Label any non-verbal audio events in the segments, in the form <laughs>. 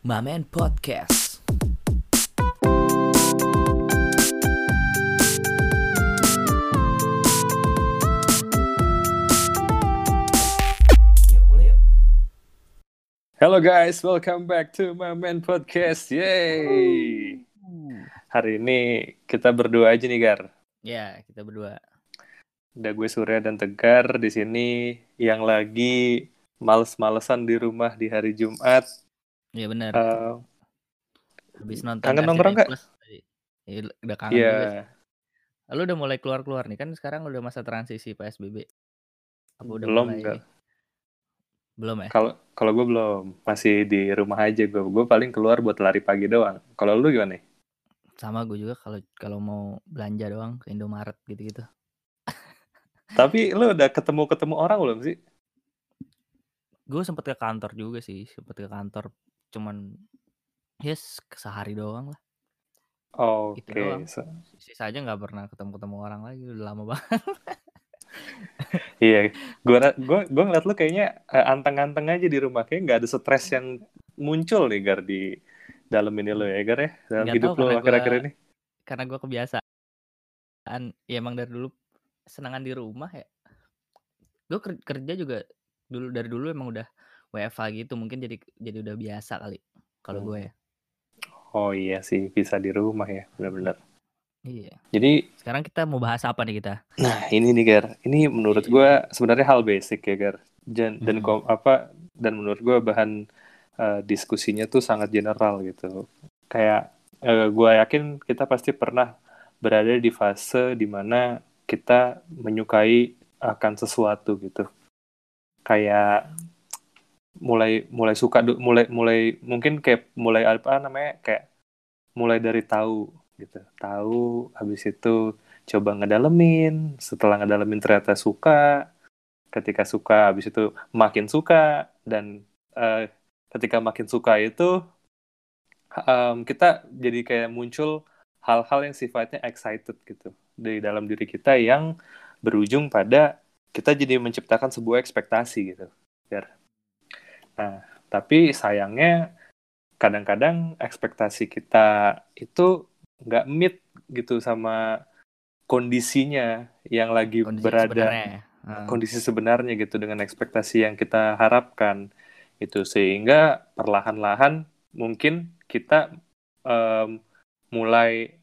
Mamen Podcast. Hello guys, welcome back to my man podcast. Yay! Hari ini kita berdua aja nih Gar. Ya, kita berdua. Ada gue Surya dan Tegar di sini yang lagi males-malesan di rumah di hari Jumat. Iya benar. Eh, Habis nonton kangen nongkrong nggak? Tadi. Iya, udah kangen Iya, juga. Lu udah mulai keluar-keluar nih kan sekarang udah masa transisi PSBB. Apa udah belum mulai? Belum ya? Kalau kalau gue belum, masih di rumah aja gue. Gue paling keluar buat lari pagi doang. Kalau lu gimana nih? Sama gue juga kalau kalau mau belanja doang ke Indomaret gitu-gitu. <laughs> Tapi lu udah ketemu-ketemu orang belum sih? Gue sempet ke kantor juga sih, sempet ke kantor cuman yes sehari doang lah. Oke, Itu doang. Sisa aja nggak pernah ketemu-ketemu orang lagi udah lama <laughs> banget. Iya, gue gua gua ngeliat lu kayaknya eh, anteng-anteng aja di rumah, kayak nggak ada stres yang muncul nih Gar di dalam ini lo ya Gar ya, dalam Nggak hidup tahu lo akhir-akhir ini. karena gue kebiasaan ya emang dari dulu senangan di rumah ya. Gue kerja juga dulu dari dulu emang udah WFH gitu mungkin jadi jadi udah biasa kali kalau Hmm. gue ya. Oh iya sih, bisa di rumah ya, benar-benar. Iya. Jadi, Sekarang kita mau bahas apa nih kita? nah ini nih Gar, ini menurut Iya. gue sebenarnya hal basic ya Gar, dan dan Hmm. apa dan menurut gue bahan eh, diskusinya tuh sangat general gitu. Kayak gue yakin kita pasti pernah berada di fase di mana kita menyukai akan sesuatu gitu. Kayak mulai mulai suka mulai mulai mungkin kayak mulai apa namanya kayak mulai dari tahu gitu. Tahu habis itu coba ngedalemin. Setelah ngedalemin ternyata suka. Ketika suka habis itu makin suka. Dan eh, ketika makin suka itu em, kita jadi kayak muncul hal-hal yang sifatnya excited gitu. Dari dalam diri kita yang berujung pada kita jadi menciptakan sebuah ekspektasi gitu. Biar. Nah, tapi sayangnya kadang-kadang ekspektasi kita itu nggak meet gitu sama kondisinya yang lagi Kondisi berada sebenarnya. Heeh. kondisi sebenarnya gitu dengan ekspektasi yang kita harapkan itu sehingga perlahan-lahan mungkin kita em, mulai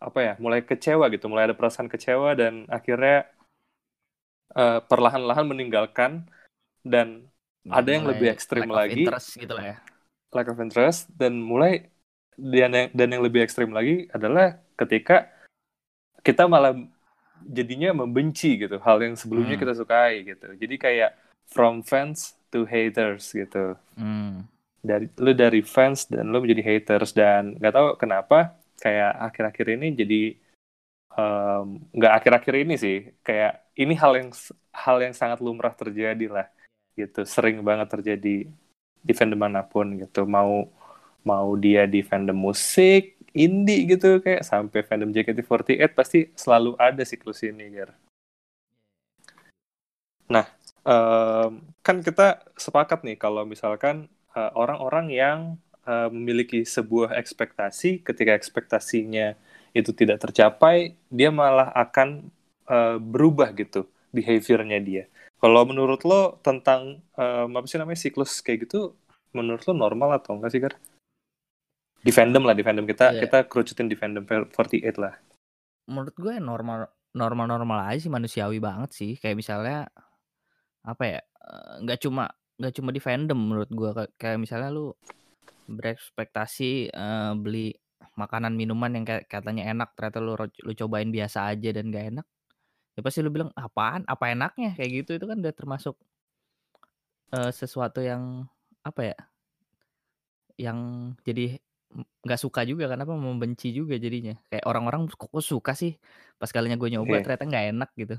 apa ya mulai kecewa gitu mulai ada perasaan kecewa dan akhirnya eh, perlahan-lahan meninggalkan dan ada yang lebih ekstrim lack of lagi interest gitu lah ya. lack of interest dan mulai dan yang, dan yang lebih ekstrim lagi adalah ketika kita malah jadinya membenci gitu hal yang sebelumnya Hmm. kita sukai gitu jadi kayak from fans to haters gitu Hmm. dari lu dari fans dan lu menjadi haters dan nggak tahu kenapa kayak akhir-akhir ini jadi nggak akhir-akhir ini sih kayak ini hal yang hal yang sangat lumrah terjadi lah gitu sering banget terjadi di fandom mana pun gitu mau mau dia di fandom musik indie gitu kayak sampai fandom JKT48 pasti selalu ada siklus ini Gar. Nah, em, kan kita sepakat nih kalau misalkan eh, orang-orang yang eh, memiliki sebuah ekspektasi, ketika ekspektasinya itu tidak tercapai, dia malah akan eh, berubah gitu behaviornya dia. Kalau menurut lo tentang em, apa sih namanya siklus kayak gitu, menurut lo normal atau enggak sih, Gar? Di fandom lah, di fandom kita Iya. kita kerucutin di fandom 48 lah. Menurut gue normal normal-normal aja sih manusiawi banget sih. Kayak misalnya apa ya? eh, nggak cuma nggak cuma di fandom menurut gue Kayak- misalnya lu berekspektasi eh, beli makanan minuman yang katanya enak ternyata lu lu cobain biasa aja dan gak enak ya pasti lu bilang apaan? Apa enaknya? Kayak gitu itu kan udah termasuk eh, sesuatu yang apa ya yang jadi nggak suka juga kan apa membenci juga jadinya. Kayak orang-orang kok suka sih? Pas kalinya gue nyoba Iya. ternyata nggak enak gitu.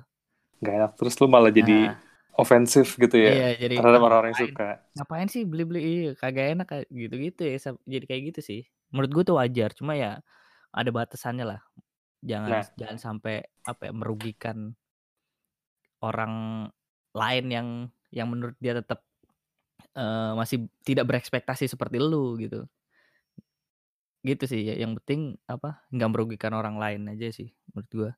Gak enak terus lu malah jadi nah. ofensif gitu ya iya jadi terhadap "Ah, orang-orang yang suka. ngapain sih beli-beli? Iya, kagak enak kayak gitu-gitu ya jadi kayak gitu sih. Menurut gue tuh wajar cuma ya ada batasannya lah jangan Nah. jangan sampai apa ya merugikan orang lain yang yang menurut dia tetap eh, masih tidak berekspektasi seperti lu gitu Gitu sih, ya yang penting apa, nggak merugikan orang lain aja sih menurut gua.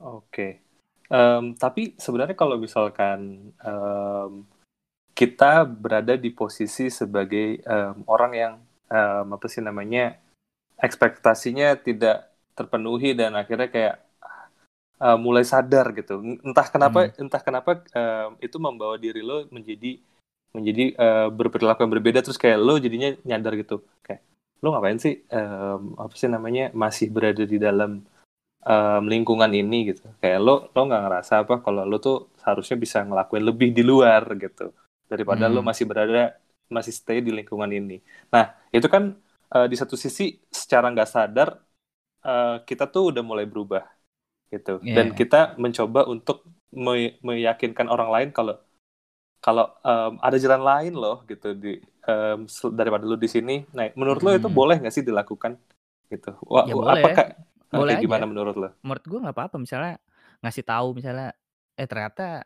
Oke. Mmm, tapi sebenarnya kalau misalkan, mmm, kita berada di posisi sebagai, mmm, orang yang, mmm, apa sih namanya, ekspektasinya tidak terpenuhi dan akhirnya kayak, eee, mulai sadar gitu. Entah kenapa Hmm. entah kenapa, eee, itu membawa diri lo menjadi menjadi, eee, berperilaku yang berbeda terus kayak lo jadinya nyadar gitu, kayak, "Lo ngapain sih, mmm, apa sih namanya, masih berada di dalam, mmm, lingkungan ini?" Gitu. Kayak lo lo nggak ngerasa apa kalau lo tuh seharusnya bisa ngelakuin lebih di luar gitu, daripada lo Hmm. masih berada masih stay di lingkungan ini. Nah, itu kan, eee, di satu sisi secara nggak sadar, eee, kita tuh udah mulai berubah gitu, dan Iya. kita mencoba untuk me meyakinkan orang lain kalau kalau, mmm, ada jalan lain loh gitu di, se daripada lo di sini. Nah, menurut lo itu boleh nggak sih dilakukan? Gitu. Wa Ya boleh, eee, boleh kayak gimana menurut lo? Menurut gua nggak apa-apa misalnya ngasih tahu misalnya, "Eh, ternyata"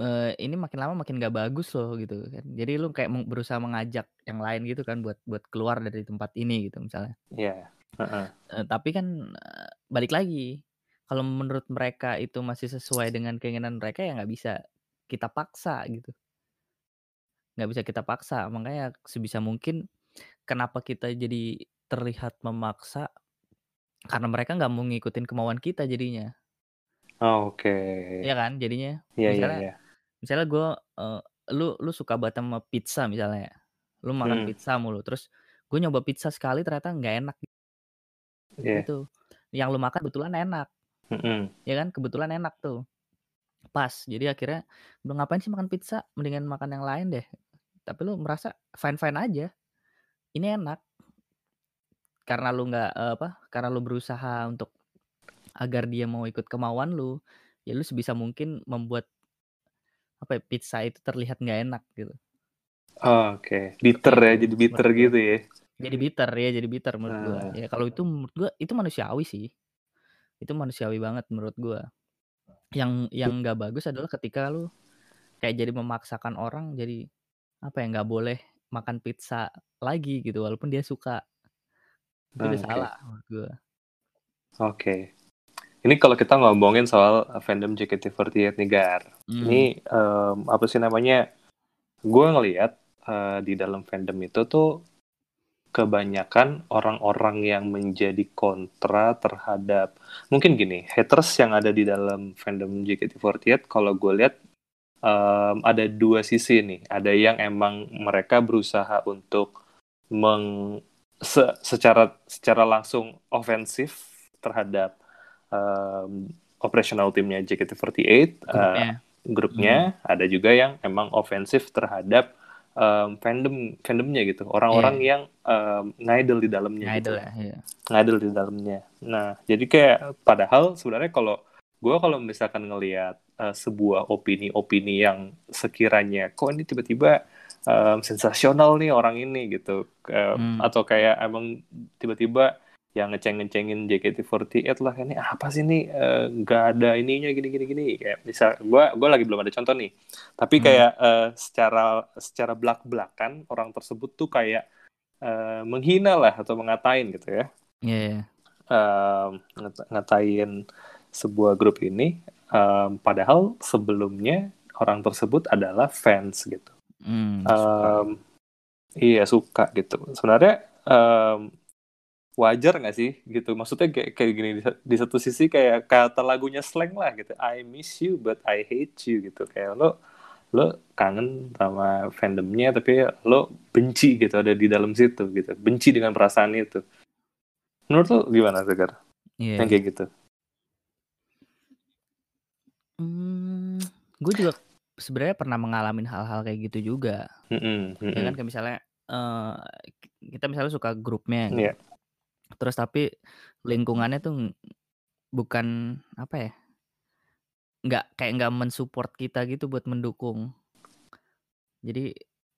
"eee, ini makin lama makin nggak bagus loh," gitu kan. Jadi lu kayak meng berusaha mengajak yang lain gitu kan buat buat keluar dari tempat ini gitu misalnya. Iya, heeh. Eee, tapi kan, eee, balik lagi, kalau menurut mereka itu masih sesuai dengan keinginan mereka ya nggak bisa kita paksa gitu. Nggak bisa kita paksa, makanya sebisa mungkin kenapa kita jadi terlihat memaksa, karena mereka nggak mau ngikutin kemauan kita jadinya. Oke. Iya kan jadinya? Iya iya Misalnya iya. Misalnya gua eee, lu lu suka banget sama pizza misalnya ya, lu makan Mhm. pizza mulu, terus gua nyoba pizza sekali ternyata nggak enak Iya. gitu. Yang lu makan kebetulan enak, Mhm. ya kan, kebetulan enak tuh, pas. Jadi akhirnya, "Lu ngapain sih makan pizza? Mendingan makan yang lain deh." Tapi lu merasa fine-fine aja, ini enak. Karena lu nggak, eee, apa, karena lu berusaha untuk agar dia mau ikut kemauan lu, ya lu sebisa mungkin membuat apa ya, pizza itu terlihat nggak enak gitu. Oke, Seperti bitter ya, itu jadi bitter menurut gitu ya? Jadi bitter, ya jadi bitter menurut gua. Eee. Ya kalau itu menurut gua, itu manusiawi sih. Itu manusiawi banget menurut gua. Yang yang nggak bagus adalah ketika lu kayak jadi memaksakan orang jadi, apa ya, nggak boleh makan pizza lagi gitu walaupun dia suka. Itu udah Oke. salah menurut gua. Oke. Ini kalau kita ngomongin soal, fandom JKT48 nih, Gar. Mmm. Ini, mmm, apa sih namanya, gua ngelihat, eee, di dalam fandom itu tuh kebanyakan orang-orang yang menjadi kontra terhadap mungkin gini, haters yang ada di dalam fandom JKT48 kalau gua lihat, mmm, ada 2 sisi nih. Ada yang emang mereka berusaha untuk meng se secara secara langsung ofensif terhadap, mmm, operational team-nya JKT48, eee, Grupnya. grupnya. Mmm. Ada juga yang emang ofensif terhadap, mmm, fandom fandom-nya gitu. Orang-orang Iya. yang, mmm, ngidol di dalamnya gitu. Ngidol ya, iya. Ngidol di dalamnya. Nah, jadi kayak padahal sebenarnya kalau gua kalau misalkan ngelihat, eee, sebuah opini-opini yang sekiranya, "Kok ini tiba-tiba, mmm, sensasional nih orang ini," gitu, mmm, Mmm. atau kayak emang tiba-tiba yang ngeceng-ngecengin JKT48 lah, "Ini apa sih nih, eee, nggak ada ininya gini gini gini." Kayak misal gua gua lagi belum ada contoh nih, tapi Mmm. kayak, eee, secara secara blak-blakan orang tersebut tuh kayak, eee, menghina lah atau mengatain gitu ya. Iya iya. Mmm, ngata ngatain sebuah grup ini, mmm, padahal sebelumnya orang tersebut adalah fans gitu. Mmm, suka. Mmm, iya suka gitu. Sebenarnya, mmm, wajar nggak sih gitu? Maksudnya kayak kayak gini, di di satu sisi kayak kata lagunya Slank lah gitu, "I miss you but I hate you," gitu. Kayak lo lo kangen sama fandom-nya tapi lo benci gitu, ada di dalam situ gitu, benci dengan perasaan itu. Menurut lo gimana tuh, Gar? Iya Yang kayak gitu? Mmm, gua juga sebenarnya pernah mengalami hal-hal kayak gitu juga. Mhm Ya kan kayak misalnya, ki kita misalnya suka grupnya gitu. Iya. Terus tapi lingkungannya tuh bukan, apa ya nggak kayak nggak men-support kita gitu buat mendukung. Jadi,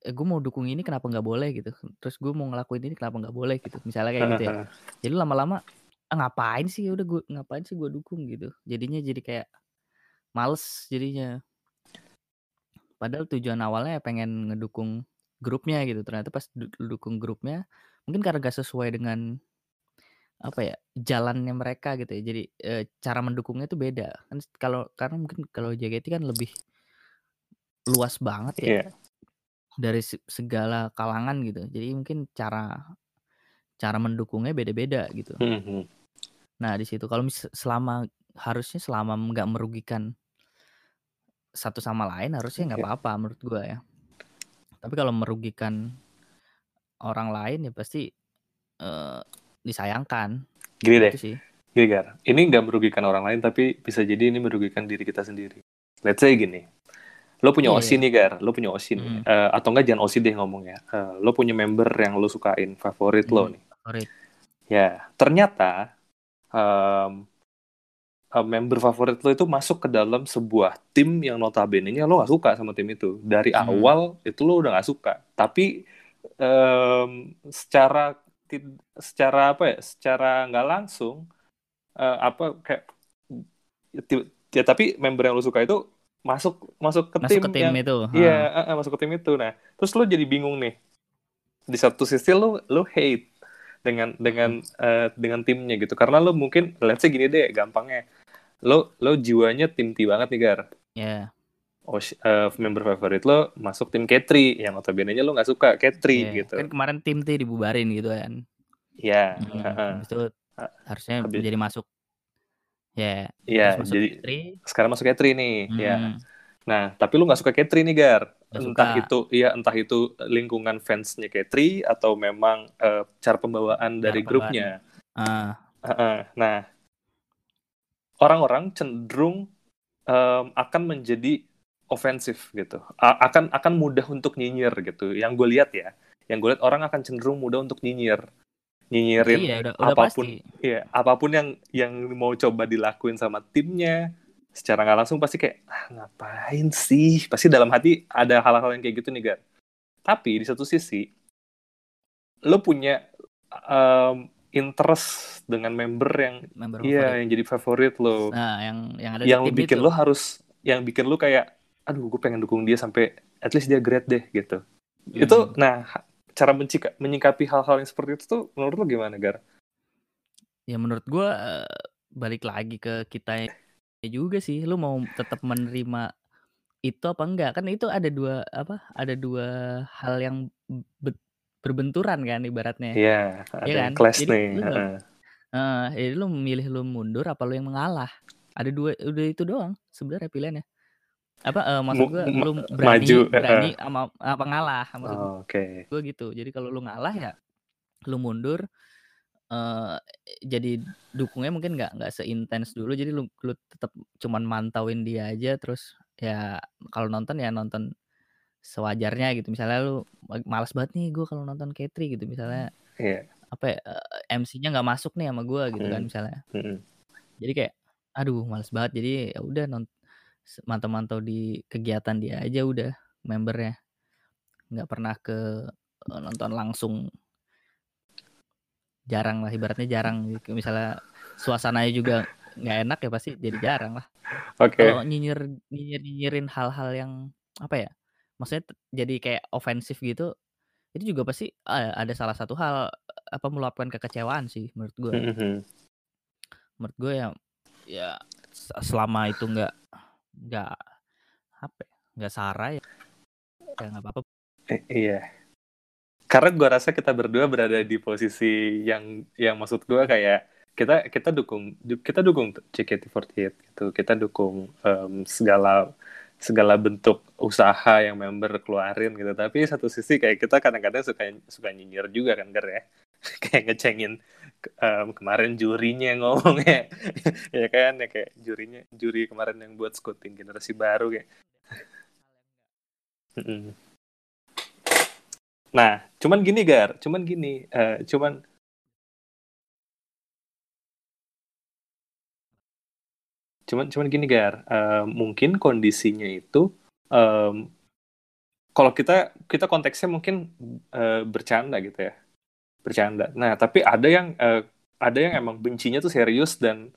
"Eh, gua mau dukung ini kenapa nggak boleh?" Gitu. Terus, "Gua mau ngelakuin ini kenapa nggak boleh?" Gitu. Misalnya kayak gitu ya. Jadi lama-lama, "Ah, ngapain sih, ya udah gua ngapain sih gua dukung?" Gitu. Jadinya jadi kayak males jadinya. Padahal tujuan awalnya pengen ngedukung grupnya gitu, ternyata pas du dukung grupnya, mungkin karena nggak sesuai dengan, apa ya, jalannya mereka gitu ya, jadi, eee, cara mendukungnya itu beda. Kan kalau karena mungkin kalau JKT kan lebih luas banget ya, Iya. dari se segala kalangan gitu, jadi mungkin cara cara mendukungnya beda-beda gitu. Mhm mhm. Nah di situ kalau selama harusnya selama nggak merugikan satu sama lain harusnya nggak Oke. apa-apa menurut gua ya. Tapi kalau merugikan orang lain ya pasti, eee, disayangkan, Gini deh, gitu sih. gini Gar, ini nggak merugikan orang lain tapi bisa jadi ini merugikan diri kita sendiri. Let's say gini, lo punya Iya OSI iya. nih Gar, lo punya OSI nih, Mhm. eee, atau enggak jangan OSI deh ngomongnya, eee, lo punya member yang lo sukain, favorit lo Mmm, nih. favorit. Ya, ternyata, mmm, eee, member favorit lo itu masuk ke dalam sebuah tim yang notabene-nya lo nggak suka sama tim itu. Dari Mhm. awal itu lo udah nggak suka, tapi, mmm, secara secara apa ya, secara nggak langsung, eee, apa, kayak ti ya tapi member yang lo suka itu masuk masuk ke Masuk tim ke tim yang itu, iya, heeh, masuk ke tim itu. Nah, terus lo jadi bingung nih, di satu sisi lo lo hate dengan dengan, eee, dengan timnya gitu, karena lo mungkin let's say gini deh gampangnya, lo lo jiwanya tim T banget nih Gar. Iya. Eee, member favorit lo masuk tim K3 yang notabene-nya lo nggak suka K3 Iya, gitu. kan kemarin tim T dibubarin gitu kan. Iya, Mhm, heeh. habis itu Ha harusnya habis jadi masuk ya, Iya, masuk jadi K3 sekarang masuk K3 nih, ya. Mhm. Nah, tapi lo nggak suka K3 nih Gar, Nggak entah suka. itu iya, entah itu lingkungan fansnya K3 atau memang, eee, cara pembawaan dari Cara pembawaan, grupnya. heeh. Heeh, nah orang-orang cenderung, mmm, akan menjadi ofensif gitu, a akan akan mudah untuk nyinyir gitu, yang gue lihat ya, yang gue lihat orang akan cenderung mudah untuk nyinyir. Nyinyirin Iya, udah udah apa pun pasti. iya, apa pun yang yang mau coba dilakuin sama timnya, secara nggak langsung pasti kayak, "Ah, ngapain sih?" Pasti dalam hati ada hal-hal yang kayak gitu nih, Gar. Tapi di satu sisi lo punya, mmm, interest dengan member yang Member iya, favorit. yang jadi favorit lo. Nah, yang yang ada di Yang bikin itu. lo harus yang bikin lo kayak, "Aduh, gue pengen dukung dia sampai at least dia great deh," gitu. Itu Mhm. nah, cara mencika menyikapi hal-hal yang seperti itu tuh menurut lo gimana, Gar? Ya menurut gua, eee, balik lagi ke kitanya juga sih, lu mau tetap menerima itu apa enggak, kan itu ada 2 apa, ada 2 hal yang bet berbenturan kan ibaratnya, Iya, ada yang kan? clash Jadi nih, lu heeh. heeh, jadi lu memilih lu mundur apa lu yang mengalah. Ada 2 udah itu doang sebenarnya pilihannya. Apa, Mu maksud gua ma lu maju, berani heeh. berani ama apa ngalah, maksud Oke. gua gitu. Jadi kalau lu ngalah ya lu mundur, eee, jadi dukungnya mungkin nggak nggak seintens dulu, jadi lu lu tetap cuman mantauin dia aja, terus ya kalau nonton ya nonton sewajarnya gitu. Misalnya lu ma males banget nih gua kalau nonton K3 gitu, misalnya Iya. apa ya, eee, MC-nya nggak masuk nih sama gua gitu kan Mhm, misalnya. mhm. Jadi kayak, aduh males banget, jadi ya udah mantau-mantau di kegiatan dia aja udah, member-nya. Nggak pernah ke, eee, nonton langsung. Jarang lah, ibaratnya jarang misalnya suasananya juga nggak enak ya pasti jadi jarang lah. Kalau Oke. nyinyir nyinyir-nyinyirin hal-hal yang, apa ya, maksudnya jadi kayak ofensif gitu, itu juga pasti, eee, ada salah satu hal, apa, meluapkan kekecewaan sih menurut gua. Mhm mhm. Menurut gua ya ya se selama itu nggak nggak, apa ya, nggak sara ya ya nggak apa-apa. E iya. Karena gua rasa kita berdua berada di posisi yang yang maksud gua kayak kita kita dukung du kita dukung JKT48 gitu, kita dukung, mmm, segala segala bentuk usaha yang member keluarin gitu, tapi satu sisi kayak kita kadang-kadang suka suka nyinyir juga kan, Gar, ya. <laughs> Kayak ngecengin, mmm, kemarin jurinya ngomongnya. <laughs> Ya kan, ya kayak jurinya juri kemarin yang buat Scouting Generasi Baru kayak. Nah, cuman gini, Gar, cuman gini, eee, cuman cuman cuman gini, Gar, eee, mungkin kondisinya itu, mmm, kalau kita kita konteksnya mungkin, eee, bercanda gitu ya, bercanda. Nah, tapi ada yang, eee, ada yang emang bencinya tuh serius dan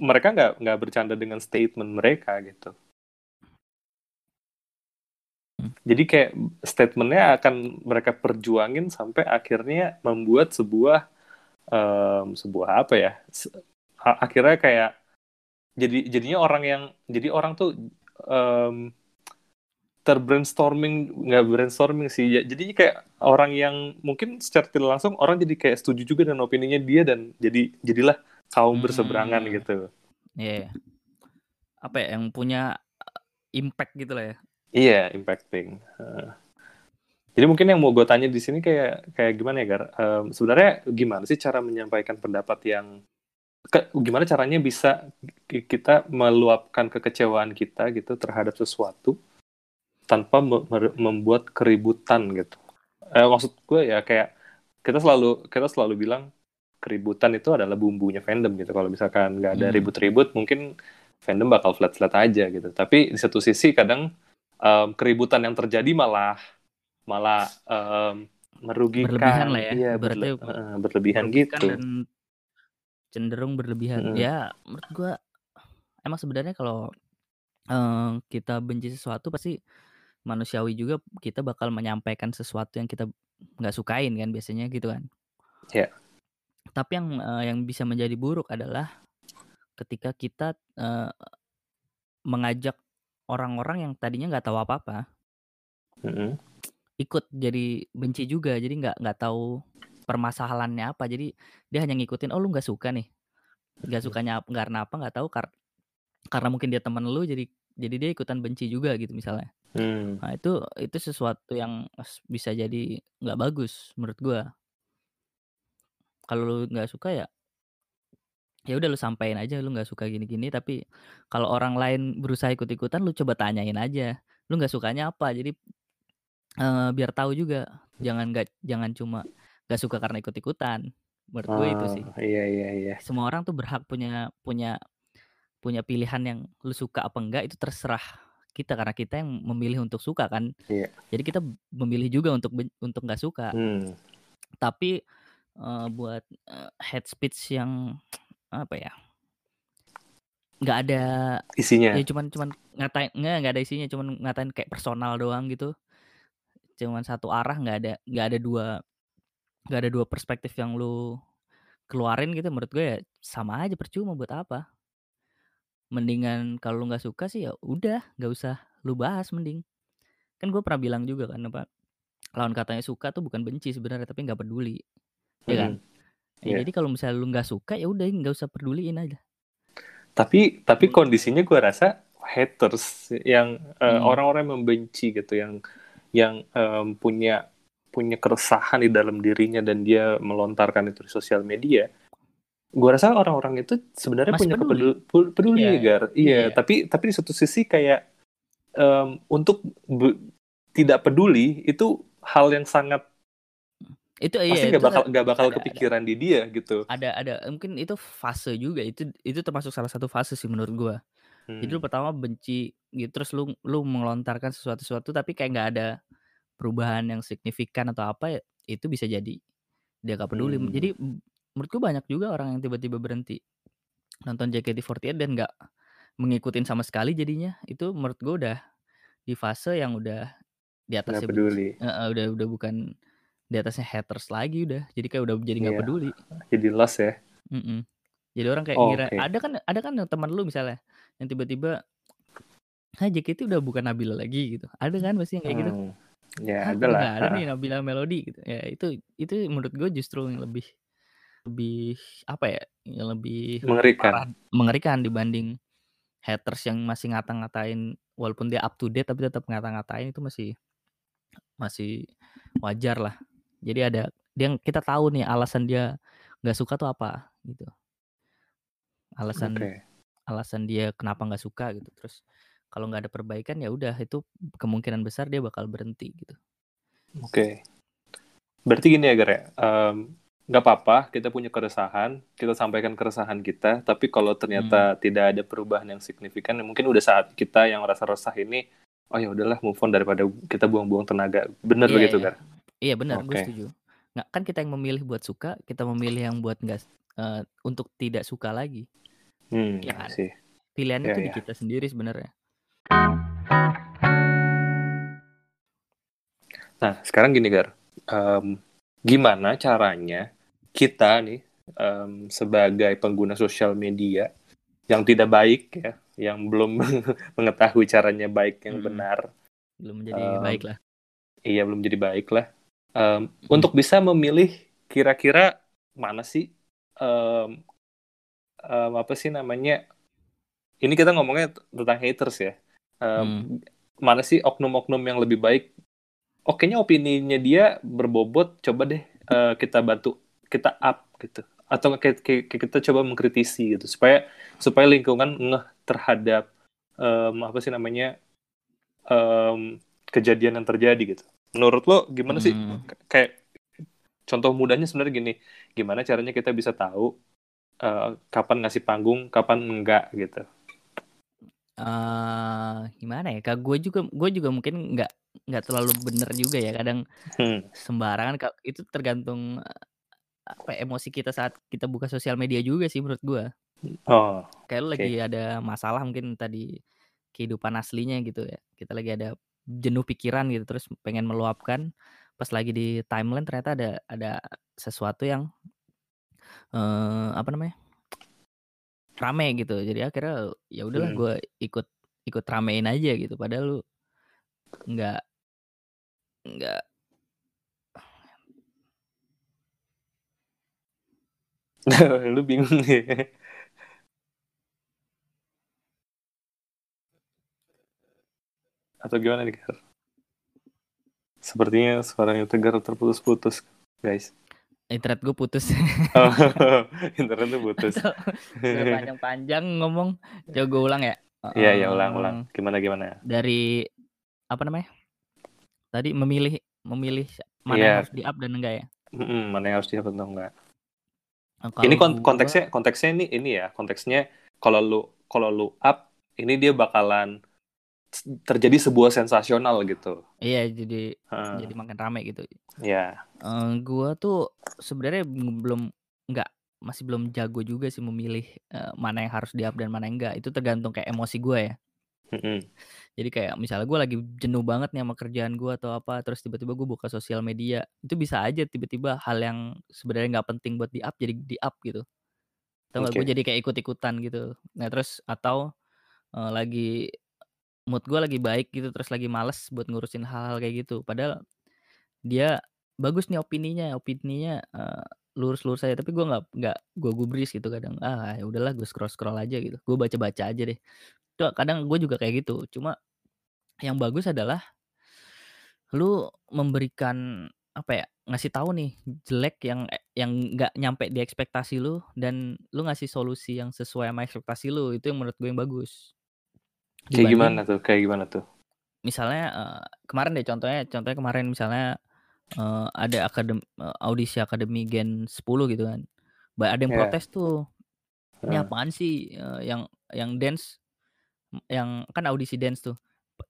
mereka nggak nggak bercanda dengan statement mereka gitu. Mmm. jadi kayak statementnya akan mereka perjuangin sampai akhirnya membuat sebuah um, sebuah apa ya akhirnya kayak jadi jadinya orang yang jadi orang tuh um, terbrainstorming nggak brainstorming sih ya, jadi kayak orang yang mungkin secara tidak langsung orang jadi kayak setuju juga dengan opininya dia dan jadi jadilah kaum hmm. berseberangan gitu Iya. Yeah. Apa ya yang punya impact gitu lah ya. Iya, yeah, impacting. Uh. Jadi mungkin yang mau gue tanya di sini kayak kayak gimana ya Gar? Um, sebenarnya gimana sih cara menyampaikan pendapat yang ke, gimana caranya bisa kita meluapkan kekecewaan kita gitu terhadap sesuatu tanpa membuat keributan gitu. Eh, maksud gue ya kayak kita selalu kita selalu bilang keributan itu adalah bumbunya fandom gitu. Kalau misalkan nggak ada hmm. ribut-ribut, mungkin fandom bakal flat-flat aja gitu. Tapi di satu sisi kadang um, keributan yang terjadi malah malah um, merugikan. Berlebihan lah ya. Iya, berle uh, berlebihan gitu. Dan cenderung berlebihan. Hmm. Ya, menurut gua emang sebenarnya kalau um, kita benci sesuatu pasti manusiawi juga kita bakal menyampaikan sesuatu yang kita nggak sukain kan biasanya gitu kan. Ya. Yeah. Tapi yang uh, yang bisa menjadi buruk adalah ketika kita uh, mengajak orang-orang yang tadinya nggak tahu apa-apa mm-hmm. ikut jadi benci juga jadi nggak nggak tahu permasalahannya apa jadi dia hanya ngikutin oh lu nggak suka nih nggak sukanya karena apa nggak tahu kar karena mungkin dia teman lu jadi jadi dia ikutan benci juga gitu misalnya hmm. nah itu itu sesuatu yang bisa jadi nggak bagus menurut gua. Kalau lu nggak suka ya ya udah lu sampein aja lu nggak suka gini-gini. Tapi kalau orang lain berusaha ikut-ikutan lu coba tanyain aja. Lu nggak sukanya apa? Jadi uh, biar tahu juga. Jangan nggak jangan cuma nggak suka karena ikut-ikutan. Menurut gue itu sih. Oh, iya iya iya. Semua orang tuh berhak punya punya punya pilihan yang lu suka apa enggak itu terserah kita karena kita yang memilih untuk suka kan. Iya. jadi kita memilih juga untuk untuk nggak suka. Hmm. tapi uh, buat uh, head speech yang apa ya nggak ada isinya? ya cuman cuman ngatain nggak nggak ada isinya cuman ngatain kayak personal doang gitu. Cuman satu arah nggak ada nggak ada dua nggak ada dua perspektif yang lu keluarin gitu menurut gue ya sama aja percuma buat apa mendingan kalau lu nggak suka sih ya udah nggak usah lu bahas mending kan gue pernah bilang juga kan apa lawan katanya suka tuh bukan benci sebenarnya tapi nggak peduli ya kan. Ya, yeah. jadi kalau misalnya lu nggak suka ya udah nggak usah peduliin aja. Tapi tapi kondisinya gue rasa haters yang uh, hmm. orang-orang yang membenci gitu yang yang um, punya punya keresahan di dalam dirinya dan dia melontarkan itu di sosial media. Gue rasa orang-orang itu sebenarnya punya peduli, peduli yeah. gar. Iya, yeah. tapi tapi di satu sisi kayak um, untuk tidak peduli itu hal yang sangat itu pasti iya, nggak bakal nggak bakal ada, kepikiran ada, di dia gitu ada ada mungkin itu fase juga itu itu termasuk salah satu fase sih menurut gua hmm. jadi lu hmm. pertama benci gitu terus lu lu melontarkan sesuatu sesuatu tapi kayak nggak ada perubahan yang signifikan atau apa ya itu bisa jadi dia gak peduli hmm. jadi menurut gua banyak juga orang yang tiba-tiba berhenti nonton JKT48 dan nggak mengikutin sama sekali jadinya itu menurut gua udah di fase yang udah di atasnya peduli uh, udah udah bukan di atasnya haters lagi udah jadi kayak udah jadi nggak yeah. peduli jadi lost ya mm -mm. jadi orang kayak oh, ngira okay. ada kan ada kan teman lu misalnya yang tiba-tiba Nah, JKT udah bukan Nabila lagi gitu. Ada kan pasti yang kayak gitu. Hmm. Ya, ada lah. ada nih <laughs> Nabila Melody gitu. Ya, itu itu menurut gue justru yang lebih lebih apa ya? Yang lebih mengerikan. Parah, mengerikan dibanding haters yang masih ngata-ngatain walaupun dia up to date tapi tetap ngata-ngatain itu masih masih wajar lah. Jadi ada dia kita tahu nih alasan dia nggak suka tuh apa gitu. Alasan okay. alasan dia kenapa nggak suka gitu. Terus kalau nggak ada perbaikan ya udah itu kemungkinan besar dia bakal berhenti gitu. Oke. Okay. Berarti gini ya Gere, um, nggak apa-apa kita punya keresahan, kita sampaikan keresahan kita, tapi kalau ternyata hmm. tidak ada perubahan yang signifikan, mungkin udah saat kita yang rasa resah ini, oh ya udahlah move on daripada kita buang-buang tenaga. Bener yeah, begitu, yeah. Gar? Iya benar, gue setuju. Nggak kan kita yang memilih buat suka, kita memilih yang buat nggak uh, untuk tidak suka lagi. Hmm, ya kan? sih. Pilihannya yeah, tuh di iya. kita sendiri sebenarnya. Nah, sekarang gini, Gar. Um, gimana caranya kita nih um, sebagai pengguna sosial media yang tidak baik ya, yang belum <laughs> mengetahui caranya baik yang Hmm. benar, Belum menjadi um, baik lah. iya belum jadi baik lah. Um, untuk bisa memilih kira-kira mana sih um, um, apa sih namanya? Ini kita ngomongnya tentang haters ya. Um, Mana sih oknum-oknum yang lebih baik? Oke-nya opininya dia berbobot, coba deh uh, kita bantu, kita up gitu. Atau kayak kita coba mengkritisi gitu supaya supaya lingkungan ngeh terhadap um, apa sih namanya um, kejadian yang terjadi gitu. Menurut lo gimana sih? Hmm. Kayak contoh mudahnya sebenarnya gini, gimana caranya kita bisa tahu uh, kapan ngasih panggung, kapan enggak gitu. Eh, gimana ya? Kak gue juga gue juga mungkin nggak nggak terlalu bener juga ya. Kadang Hmm. sembarangan itu tergantung apa ya, emosi kita saat kita buka sosial media juga sih menurut gue. Oh, Kayak lu lagi ada masalah mungkin tadi kehidupan aslinya gitu ya. Kita lagi ada jenuh pikiran gitu terus pengen meluapkan pas lagi di timeline ternyata ada ada sesuatu yang eh apa namanya? rame gitu. Jadi akhirnya ya udahlah Hmm. gue ikut ikut ramein aja gitu. Padahal lu nggak nggak <laughs> Lu bingung ya. Atau gimana nih, Gar? Sepertinya suaranya Tegar terputus-putus, guys. internet gue putus. Oh, <laughs> internet tuh putus. Panjang-panjang ngomong. Coba gue ulang ya. Iya, iya, ulang, Eh. Gimana, gimana? Dari apa namanya? Tadi memilih memilih mana yang Iya, harus di-up dan enggak ya. mm-mm, mana yang harus dihapus atau enggak. Nah, Ini kalau kon- gua konteksnya, konteksnya ini, ini ya, konteksnya kalau lu, kalau lu up, ini dia bakalan terjadi sebuah sensasional gitu. iya jadi Heeh, jadi makin rame gitu. ya, Eh gua tuh sebenarnya belum nggak masih belum jago juga sih memilih eh, mana yang harus di-up dan mana yang enggak. Itu tergantung kayak emosi gue ya. mm-mm, Jadi kayak misalnya gue lagi jenuh banget nih sama kerjaan gue atau apa, terus tiba-tiba gue buka sosial media, itu bisa aja tiba-tiba hal yang sebenarnya nggak penting buat di-up jadi di-up gitu. Tau nggak? Gue jadi kayak ikut-ikutan gitu. Nah terus atau eh, lagi mood gue lagi baik gitu, terus lagi males buat ngurusin hal-hal kayak gitu. Padahal dia bagus nih opininya, opininya eh, lurus-lurus aja. Tapi gue nggak nggak gue gubris gitu kadang. Ah ya udahlah gue scroll-scroll aja gitu. Gue baca-baca aja deh. Tuh, kadang gue juga kayak gitu. Cuma yang bagus adalah lu memberikan apa ya ngasih tahu nih jelek yang e- yang nggak nyampe di ekspektasi lu dan lu ngasih solusi yang sesuai sama ekspektasi lu. Itu yang menurut gue yang bagus. Kayak gimana dibanding tuh, kayak gimana tuh? misalnya eh, kemarin deh contohnya contohnya kemarin misalnya eh, ada akadem eh, audisi akademi Gen 10 gitu kan. Ada yang Ya, protes tuh ini apaan sih eh, yang yang dance yang kan audisi dance tuh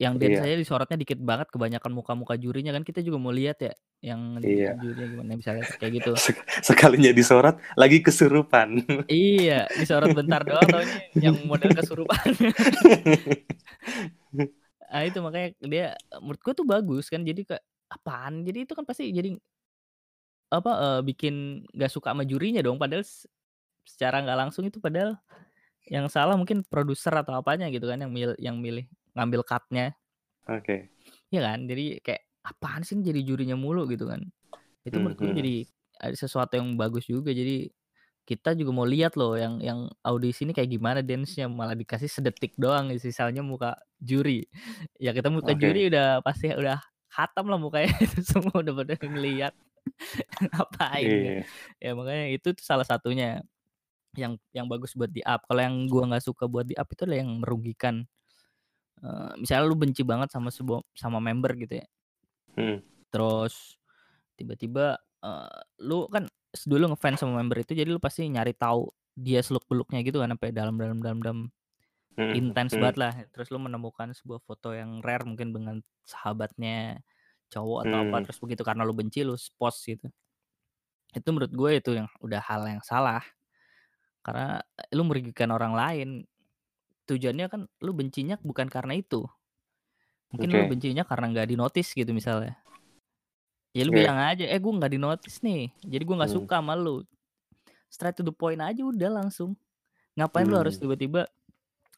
yang dance iya, saya disorotnya dikit banget kebanyakan muka-muka jurinya kan kita juga mau lihat ya yang iya. jurinya gimana misalnya kayak gitu <laughs> Sek- Sekalinya disorot, lagi kesurupan. iya disorot bentar doang taunya yang model kesurupan <laughs> ah itu makanya dia menurut gua tuh bagus kan jadi kayak apaan jadi itu kan pasti jadi apa eh, bikin gak suka sama jurinya dong padahal s- secara nggak langsung itu padahal yang salah mungkin produser atau apanya gitu kan yang milih yang milih ngambil cutnya Oke. Iya kan? Jadi kayak apaan sih ini jadi jurinya mulu gitu kan. Itu menurut gue Mhm. jadi ada sesuatu yang bagus juga. Jadi kita juga mau lihat loh yang yang audisi ini kayak gimana dance-nya malah dikasih sedetik doang sisanya muka juri. Ya kita muka Oke. juri udah pasti udah khatam lah mukanya <laughs> itu semua udah pada ngelihat <laughs> ngapain kan. Iya. Ya makanya itu tuh salah satunya yang yang bagus buat di up. Kalau yang gua nggak suka buat di up itu adalah yang merugikan. Eh, misalnya lu benci banget sama sebuah sama member gitu ya. Hmm. Terus tiba-tiba eh, lu kan dulu ngefans sama member itu jadi lu pasti nyari tahu dia seluk-beluknya gitu kan sampai dalam-dalam dalam-dalam Hmm. intens Hmm. banget lah. Terus lu menemukan sebuah foto yang rare mungkin dengan sahabatnya cowok atau apa Hmm. terus begitu karena lu benci lu post gitu. Itu menurut gue itu yang udah hal yang salah karena eh, lu merugikan orang lain. Tujuannya kan lu bencinya bukan karena itu. Mungkin lu Oke. bencinya karena nggak dinotis gitu misalnya. Ya lu Oke. bilang aja, "Eh, gue nggak di-notice nih, jadi gue nggak Hmm. suka sama lu." Straight to the point aja udah langsung. Ngapain lu harus Hmm. tiba-tiba,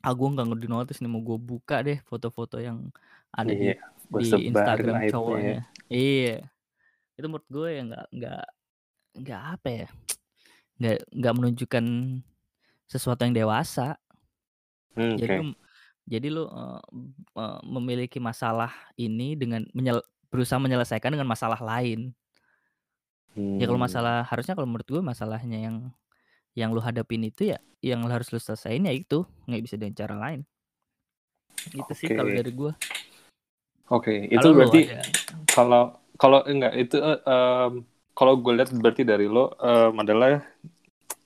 "Ah, gue nggak di-notice nih, mau gue buka deh foto-foto yang ada di Iya, di sebarin Instagram ya. cowoknya." Iya. Itu menurut gue ya nggak nggak nggak apa ya, nggak nggak menunjukkan sesuatu yang dewasa. Hmm, Jadi lu jadi lu, eee, memiliki masalah ini dengan menyel berusaha menyelesaikan dengan masalah lain. Ya kalau Hmm. masalah harusnya kalau menurut gue masalahnya yang yang lu hadapin itu ya, yang harus lu selesain ya itu, nggak bisa dengan cara lain. Gitu sih kalau dari gua. Oke, itu Kalau lu berarti kalau kalau enggak itu, eee, mmm, kalau gue lihat berarti dari lo, mmm, adalah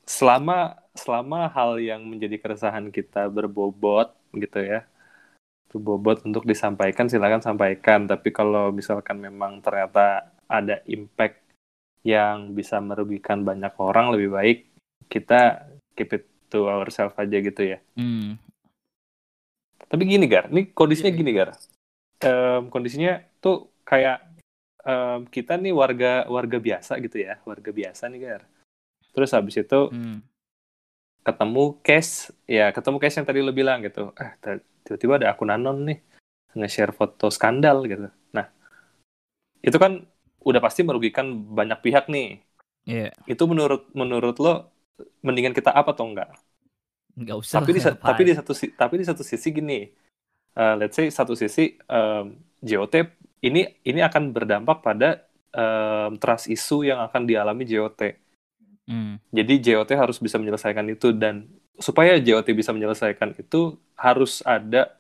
selama selama hal yang menjadi keresahan kita berbobot gitu ya, berbobot untuk disampaikan silakan sampaikan, tapi kalau misalkan memang ternyata ada impact yang bisa merugikan banyak orang, lebih baik kita keep it to ourselves aja gitu ya. Mmm. Tapi gini Gar, ini Iya kondisinya iya. gini Gar, mmm, kondisinya tuh kayak, mmm, kita nih warga warga biasa gitu ya, warga biasa nih Gar. Terus habis itu Mmm. ketemu case, ya ketemu case yang tadi lo bilang gitu, eh, tiba-tiba ada akun anon nih, nge-share foto skandal gitu. Nah, itu kan udah pasti merugikan banyak pihak nih. Iya. Itu menurut menurut lo, mendingan kita up atau enggak? Nggak usah Tapi di tapi di satu tapi di satu sisi gini, eee, let's say satu sisi, mmm, JOT ini ini akan berdampak pada, mmm, trust issue yang akan dialami JOT. Mmm. Jadi JOT harus bisa menyelesaikan itu dan supaya JOT bisa menyelesaikan itu harus ada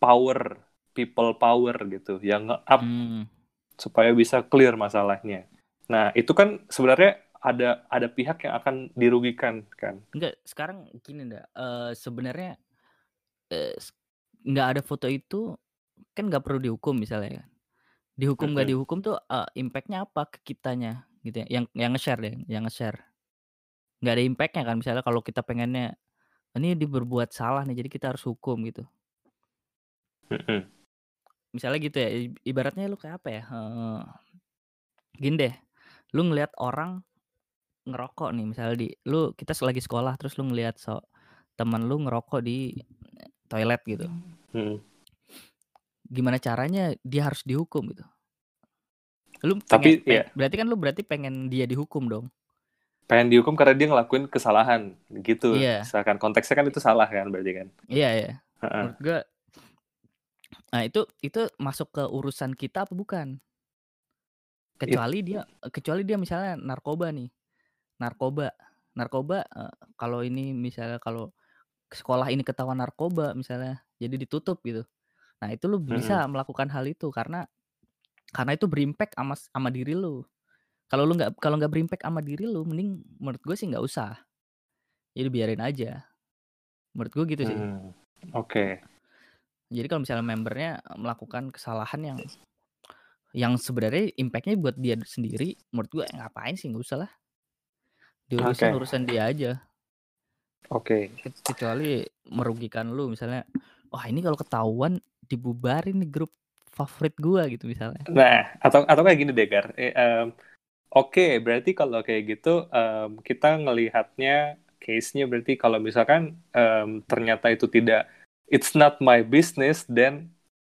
power, people power gitu yang nge-up Mmm. supaya bisa clear masalahnya. Nah, itu kan sebenarnya ada ada pihak yang akan dirugikan kan. Enggak, sekarang gini ndak, eee, sebenarnya, eee, s nggak ada foto itu kan nggak perlu dihukum misalnya ya. Dihukum nggak Mhm. dihukum tuh, eee, impact-nya apa ke kitanya gitu ya, yang yang nge-share deh, yang nge-share. Nggak ada impact-nya kan misalnya kalau kita pengennya, ini dia berbuat salah nih, jadi kita harus hukum gitu. Mhm. Misalnya gitu ya, i ibaratnya lu kayak apa ya, eee, gini deh, lu ngelihat orang ngerokok nih misalnya di lu kita lagi sekolah terus lu ngelihat so temen lu ngerokok di toilet gitu. Mhm. Gimana caranya dia harus dihukum gitu. Lu pengen Tapi peng ya berarti kan lu berarti pengen dia dihukum dong? pengen dihukum karena dia ngelakuin kesalahan, gitu. Iya. Misalkan konteksnya kan itu salah kan berarti kan? Iya iya. Menurut gua nah itu itu masuk ke urusan kita apa bukan? It Kecuali dia kecuali dia misalnya narkoba nih, narkoba narkoba, eee, kalau ini misalnya kalau sekolah ini ketahuan narkoba misalnya, jadi ditutup gitu. Nah itu lu Mhm. bisa melakukan hal itu karena karena itu berimpact ama s ama diri lu. Kalau lu nggak kalau nggak berimpact ama diri lu, mending menurut gue sih nggak usah. Jadi biarin aja. Menurut gue gitu sih. Mmm, oke. Jadi kalau misalnya membernya melakukan kesalahan yang yang sebenarnya impact-nya buat dia sendiri, menurut gue ngapain sih, nggak usah lah. Diurusin Oke. urusan dia aja. Oke. Ke kecuali merugikan lu misalnya, wah ini kalau ketahuan dibubarin nih grup favorit gua gitu misalnya. Nah, atau atau kayak gini deh Gar, e mmm, oke berarti kalau kayak gitu, mmm, kita ngelihatnya case-nya berarti kalau misalkan, mmm, ternyata itu tidak it's not my business then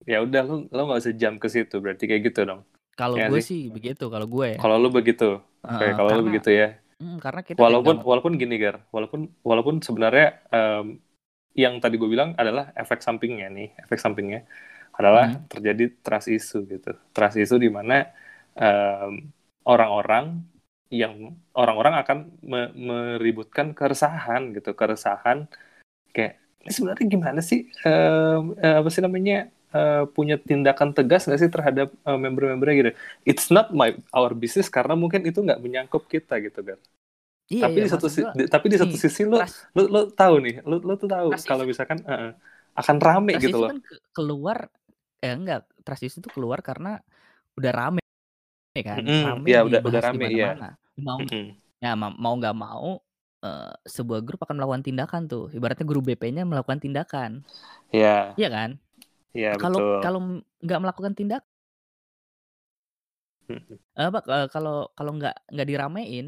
ya udah lu lu nggak usah jump ke situ, berarti kayak gitu dong? Kalau nggak gue sih? begitu, kalau gue ya. Kalau lu begitu? Oke, Heeh, kalau lu begitu ya. mhm, karena kita Walaupun walaupun gini Gar, walaupun walaupun sebenarnya, mmm, yang tadi gue bilang adalah efek sampingnya nih, efek sampingnya adalah Mhm. terjadi trust issue gitu. Trust issue di mana, mmm, orang-orang yang orang-orang akan me meributkan keresahan gitu, keresahan kayak, "Ini sebenarnya gimana sih, mmm, eee, apa sih namanya, eee, punya tindakan tegas nggak sih terhadap, eee, member-membernya?" Gitu. It's not my our business karena mungkin itu nggak menyangkut kita gitu Gar. Iya Tapi iya, di satu gua di tapi di satu sisi lu trust lu lu tahu nih, lu lu tuh tahu kalau misalkan heeh, akan rame trust gitu loh. kan ke keluar eh enggak, trust issue itu keluar karena udah rame kan, Mhm, rame iya udah udah rame, iya. mana-mana. Mau Mhm. ya ma mau nggak mau, eee, sebuah grup akan melakukan tindakan tuh, ibaratnya guru BP-nya melakukan tindakan. Iya. Iya kan? Iya Kalau betul. kalau nggak melakukan tindak. Apa, eee, kalau kalau nggak nggak diramein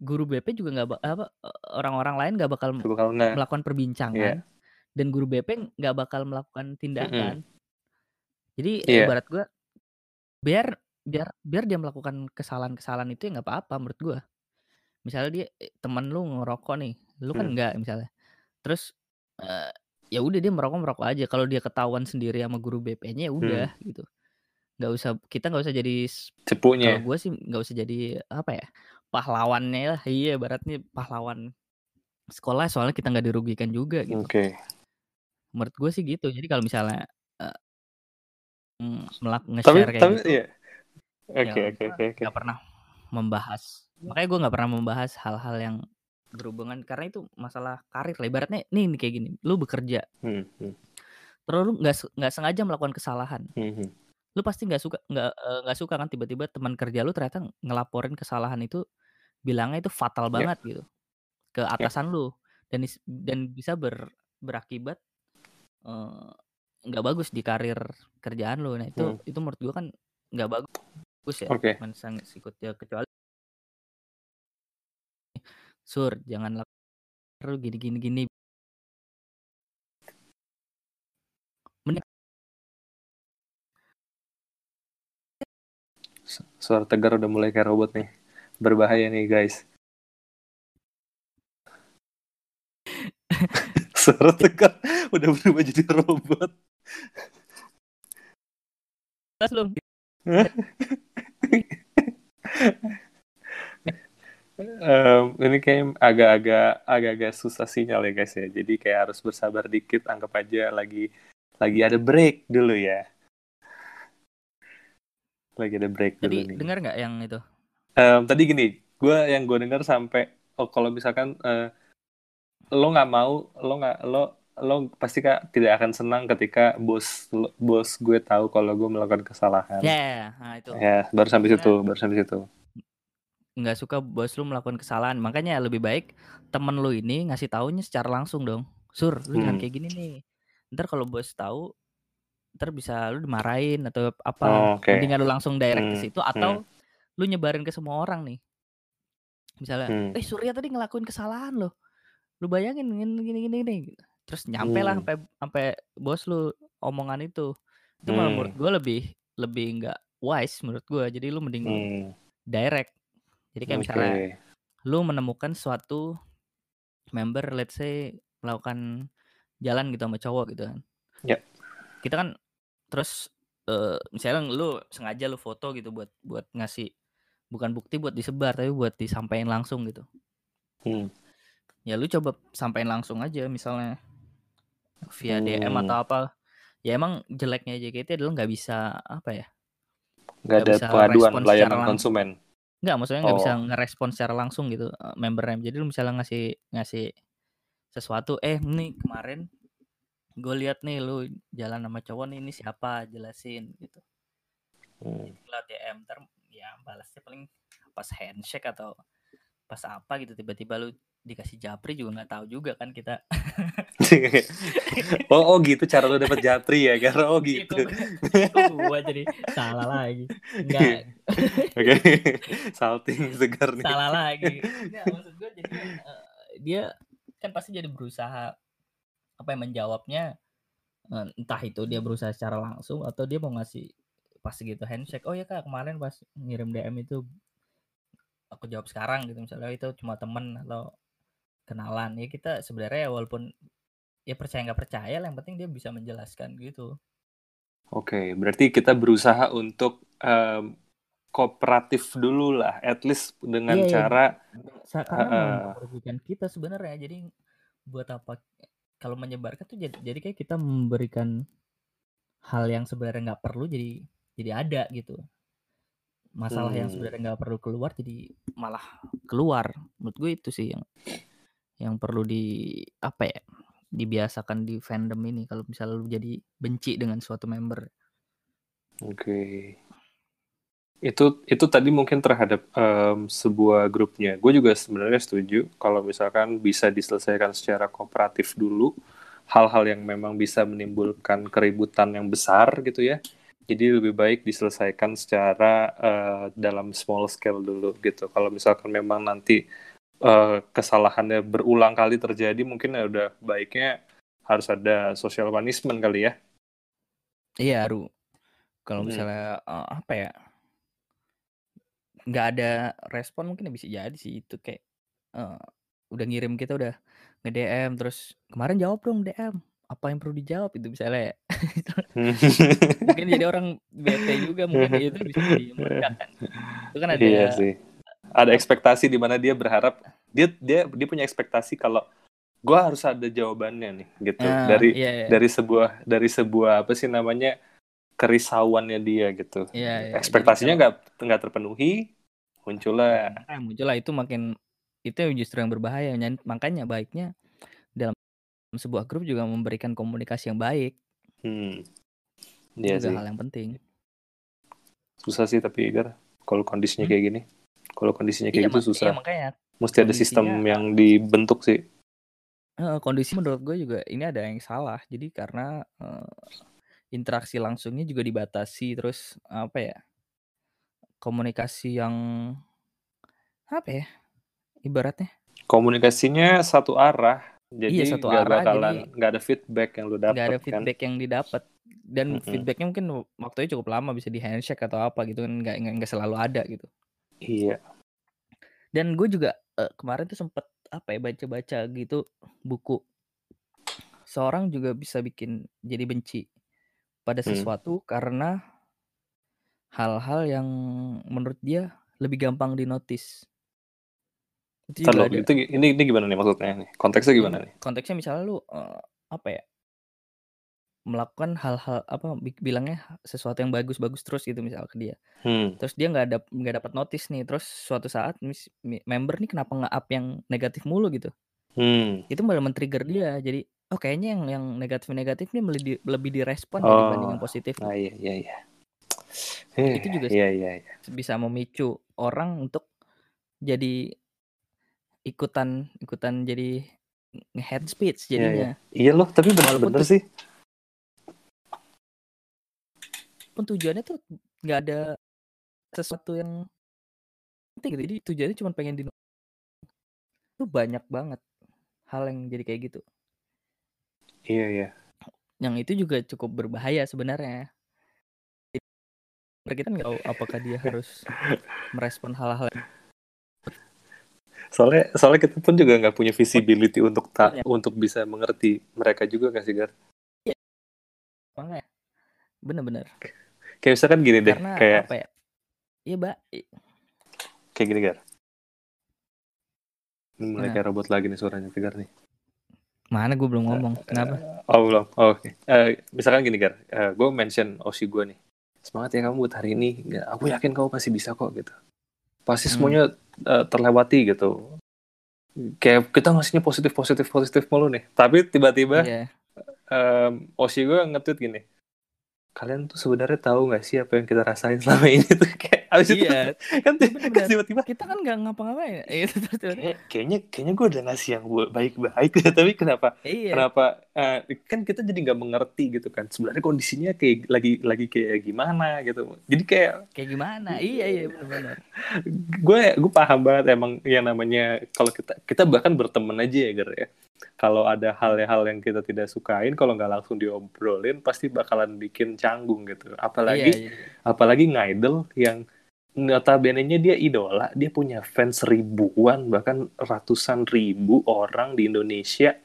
guru BP juga nggak apa, eee, orang-orang lain nggak bakal melakukan perbincangan dan guru BP nggak bakal melakukan tindakan. Jadi, eee, Iya. ibarat gua biar biar biar dia melakukan kesalahan-kesalahan itu ya nggak apa-apa menurut gua. Misalnya dia e temen lu ngerokok nih, lu kan Mmm. enggak misalnya. Terus, eee, ya udah dia merokok, merokok aja, kalau dia ketahuan sendiri sama guru BP-nya, ya udah Mmm. gitu. Nggak usah kita nggak usah jadi kalau Cepunya. gua sih nggak usah jadi, apa ya, pahlawannya lah, iya ibaratnya pahlawan sekolah, soalnya kita nggak dirugikan juga gitu. Oke. Menurut gua sih gitu. Jadi kalau misalnya, mmm, melak nge-share kayak tapi gitu, iya. Oke ya oke gua oke oke. nggak pernah membahas. Makanya gua nggak pernah membahas hal-hal yang berhubungan karena itu masalah karir lah, ibaratnya nih nih kayak gini, lu bekerja Mhm mhm. terus lu nggak nggak sengaja melakukan kesalahan. Mhm. Lu pasti nggak suka nggak, eee, nggak suka kan tiba-tiba teman kerja lu ternyata ngelaporin kesalahan itu, bilangnya itu fatal Ya. banget gitu, ke Ya. atasan lu dan dan bisa ber berakibat, nggak bagus di karir kerjaan lu. Nah itu Mmm. itu menurut gua kan nggak bagus ya, Oke. mensang sikutnya kecuali "Sur, jangan lak lu gini gini gini." Mending suara Tegar udah mulai kayak robot nih. Berbahaya nih, guys. <laughs> Suara Tegar udah berubah jadi robot. Belum? Hah? Mmm, ini kayaknya agak-agak agak-agak susah sinyal ya, guys, ya. Jadi kayak harus bersabar dikit, anggap aja lagi lagi ada break dulu ya. Lagi ada break dulu Tadi nih. denger nggak yang itu? Mmm, tadi gini, gua yang gua denger sampai, oh kalau misalkan, eee, lo nggak mau lo nggak lo lo pasti Kak, tidak akan senang ketika bos lo bos gue tahu kalau gue melakukan kesalahan. Ya, nah itu. Ya, baru sampai situ Makanya baru sampai situ. nggak suka bos lu melakukan kesalahan, makanya lebih baik temen lu ini ngasih taunya secara langsung dong, "Sur, lu jangan Mmm. kayak gini nih, entar kalau bos tahu, entar bisa lu dimarahin atau apa." Oh, oke. Mendingan lu langsung direct ke Mmm situ atau lu nyebarin ke semua orang nih. Misalnya, Mmm. "Eh, Surya tadi ngelakuin kesalahan loh, lu bayangin gini gini gini gini." Terus nyampelah Mmm. ampe ampe bos lu omongan itu. Itu malah menurut Mmm. gua lebih lebih nggak wise menurut gua. Jadi lu mending Mmm. direct. Jadi kayak misalnya Oke. lu menemukan suatu member let's say melakukan jalan gitu sama cowok gitu kan. Ya. Kita kan terus, eee, misalnya lu sengaja lu foto gitu buat buat ngasih bukan bukti buat disebar, tapi buat disampein langsung gitu. Mmm. Ya lu coba sampein langsung aja misalnya via DM Mmm. atau apa. Ya emang jeleknya JKT adalah nggak bisa, apa ya Nggak ada bisa pengaduan layanan konsumen? nggak, maksudnya nggak bisa Oh. ngerespon secara langsung gitu, eee, member-nya. Jadi lu misalnya ngasih ngasih sesuatu, "Eh, nih kemarin gue lihat nih lu jalan sama cowok nih, ini siapa? Jelasin." Gitu. Mmm. Lewat DM, entar ya balasnya paling pas handshake atau pas apa gitu, tiba-tiba lu dikasih japri juga nggak tahu juga kan kita. <laughs> Oh oh gitu cara lu dapet japri ya, karena oh gitu. kok kok gua jadi salah lagi. Enggak. <laughs> Oke, salting Tegar nih. Salah lagi. Enggak, maksud gua jadi eee, dia kan pasti jadi berusaha, apa ya, menjawabnya, eee, entah itu dia berusaha secara langsung atau dia mau ngasih pas gitu handshake, "Oh ya Kak, kemarin pas ngirim DM itu" "aku jawab sekarang," gitu misalnya, "itu cuma temen atau kenalan." Ya kita sebenarnya walaupun ya percaya nggak percaya lah, yang penting dia bisa menjelaskan gitu. Oke, berarti kita berusaha untuk, mmm, kooperatif dulu lah, at least dengan Iya iya. cara Sa karena merugikan kita sebenarnya. Jadi buat apa kalau menyebarkan tuh jad jadi kayak kita memberikan hal yang sebenarnya nggak perlu jadi jadi ada gitu. Masalah yang Mmm. sebenarnya nggak perlu keluar jadi malah keluar. Menurut gue itu sih yang yang perlu di apa ya, dibiasakan di fandom ini kalau misalnya lu jadi benci dengan suatu member. Oke. Itu itu tadi mungkin terhadap, mmm, sebuah grupnya. Gue juga sebenarnya setuju kalau misalkan bisa diselesaikan secara kooperatif dulu, hal-hal yang memang bisa menimbulkan keributan yang besar gitu ya, Jadi lebih baik diselesaikan secara uh, dalam small scale dulu gitu. Kalau misalkan memang nanti uh, kesalahannya berulang kali terjadi, mungkin ya udah baiknya harus ada social punishment kali ya. Iya, Ru. Kalau hmm. misalnya uh, apa ya? Nggak ada respon mungkin ya bisa jadi sih itu kayak uh, udah ngirim kita udah nge-DM terus kemarin jawab dong DM apa yang perlu dijawab itu misalnya ya. Mungkin jadi orang bete juga mungkin itu bisa kan. Itu kan ada iya sih. Ada ekspektasi di mana dia berharap dia dia dia punya ekspektasi kalau gue harus ada jawabannya nih gitu. Ah, dari iya, iya. dari sebuah dari sebuah apa sih namanya kerisauannya dia gitu. Iya, iya. ekspektasinya nggak nggak terpenuhi muncullah. Nah, muncullah itu makin itu justru yang berbahaya. Makanya baiknya sebuah grup juga memberikan komunikasi yang baik. Hmm. Iya sih. hal yang penting. Susah sih tapi Igar, kalau kondisinya hmm? kayak gini. Kalau kondisinya kayak iya, gitu susah. Iya, makanya. Mesti ada sistem yang dibentuk sih. Kondisi menurut gue juga ini ada yang salah. Jadi karena uh, interaksi langsungnya juga dibatasi terus apa ya? Komunikasi yang apa ya? Ibaratnya komunikasinya satu arah jadi iya, satu gak arah bakalan nggak ada feedback yang lu dapat nggak ada kan. feedback kan? yang didapat dan mm -hmm. feedbacknya mungkin waktunya cukup lama bisa di handshake atau apa gitu kan nggak nggak selalu ada gitu iya dan gue juga uh, kemarin tuh sempet apa ya baca-baca gitu buku seorang juga bisa bikin jadi benci pada hmm. sesuatu hmm. karena hal-hal yang menurut dia lebih gampang dinotis ada. itu ini ini gimana nih maksudnya nih? Konteksnya gimana nih? Konteksnya misalnya lu uh, apa ya? Melakukan hal-hal apa bilangnya sesuatu yang bagus-bagus terus gitu misal ke dia. Hmm. Terus dia nggak ada nggak dapat notice nih. Terus suatu saat mis, member nih kenapa nge-up yang negatif mulu gitu. Hmm. Itu malah men-trigger dia. Jadi oh kayaknya yang yang negatif-negatif nih lebih di, lebih direspon oh. dibanding yang positif. Ah, iya iya iya. itu juga iya, iya, iya. bisa memicu orang untuk jadi ikutan ikutan jadi head speech iya, iya. jadinya. Iya, iya. iya loh, tapi benar-benar sih. Pun tujuannya tuh nggak ada sesuatu yang penting gitu. Jadi tujuannya cuma pengen di itu banyak banget hal yang jadi kayak gitu. Iya, iya. Yang itu juga cukup berbahaya sebenarnya. Kita nggak tahu apakah dia harus merespon hal-hal soalnya soalnya kita pun juga nggak punya visibility untuk tak ya. untuk bisa mengerti mereka juga nggak sih Gar? Iya. Makanya bener-bener. Kayak misalkan gini deh, Karena kayak apa ya? Iya, Mbak. Kayak gini Gar. Ini mulai nah. kayak robot lagi nih suaranya Gar nih. Mana gue belum ngomong. Kenapa? Uh, oh belum. Oh, Oke. Okay. Uh, misalkan gini Gar, uh, gue mention Osi gue nih. Semangat ya kamu buat hari ini. Aku yakin kamu pasti bisa kok gitu pasti hmm. semuanya uh, terlewati gitu kayak kita ngasihnya positif positif positif mulu nih tapi tiba-tiba yeah. um, Oshi gue nge-tweet gini kalian tuh sebenarnya tahu nggak sih apa yang kita rasain selama ini tuh? <laughs> Kayak abis iya. itu kan tiba-tiba kita kan nggak ngapa-ngapain ya? Kayak, kayaknya kayaknya gue udah ngasih yang baik-baik. Ya <laughs> tapi kenapa? Iya. kenapa uh, kan kita jadi nggak mengerti gitu kan. Sebenarnya kondisinya kayak lagi lagi kayak gimana gitu. Jadi kayak kayak gimana? Iya iya benar-benar gue gue paham banget emang yang namanya kalau kita kita bahkan berteman aja ya Ger ya. Kalau ada hal-hal yang kita tidak sukain kalau nggak langsung diobrolin pasti bakalan bikin canggung gitu. Apalagi iya, iya. apalagi ngidol yang notabene-nya dia idola dia punya fans ribuan bahkan ratusan ribu orang di Indonesia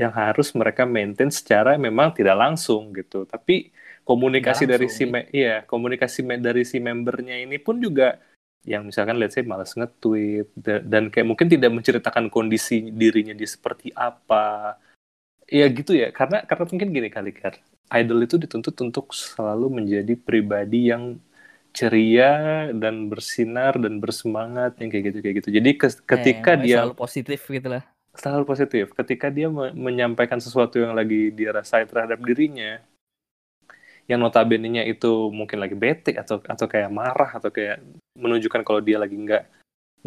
yang harus mereka maintain secara memang tidak langsung gitu. Tapi komunikasi langsung, dari si iya. komunikasi dari si membernya ini pun juga yang misalkan let's say malas nge-tweet dan kayak mungkin tidak menceritakan kondisi dirinya dia seperti apa. Ya gitu ya karena karena mungkin gini kali kan idol itu dituntut untuk selalu menjadi pribadi yang ceria dan bersinar dan bersemangat yang kayak gitu kayak gitu. Jadi ketika eh, dia selalu positif gitu lah. Selalu positif. Ketika dia menyampaikan sesuatu yang lagi dia rasain terhadap dirinya yang notabene-nya itu mungkin lagi bete atau atau kayak marah atau kayak menunjukkan kalau dia lagi nggak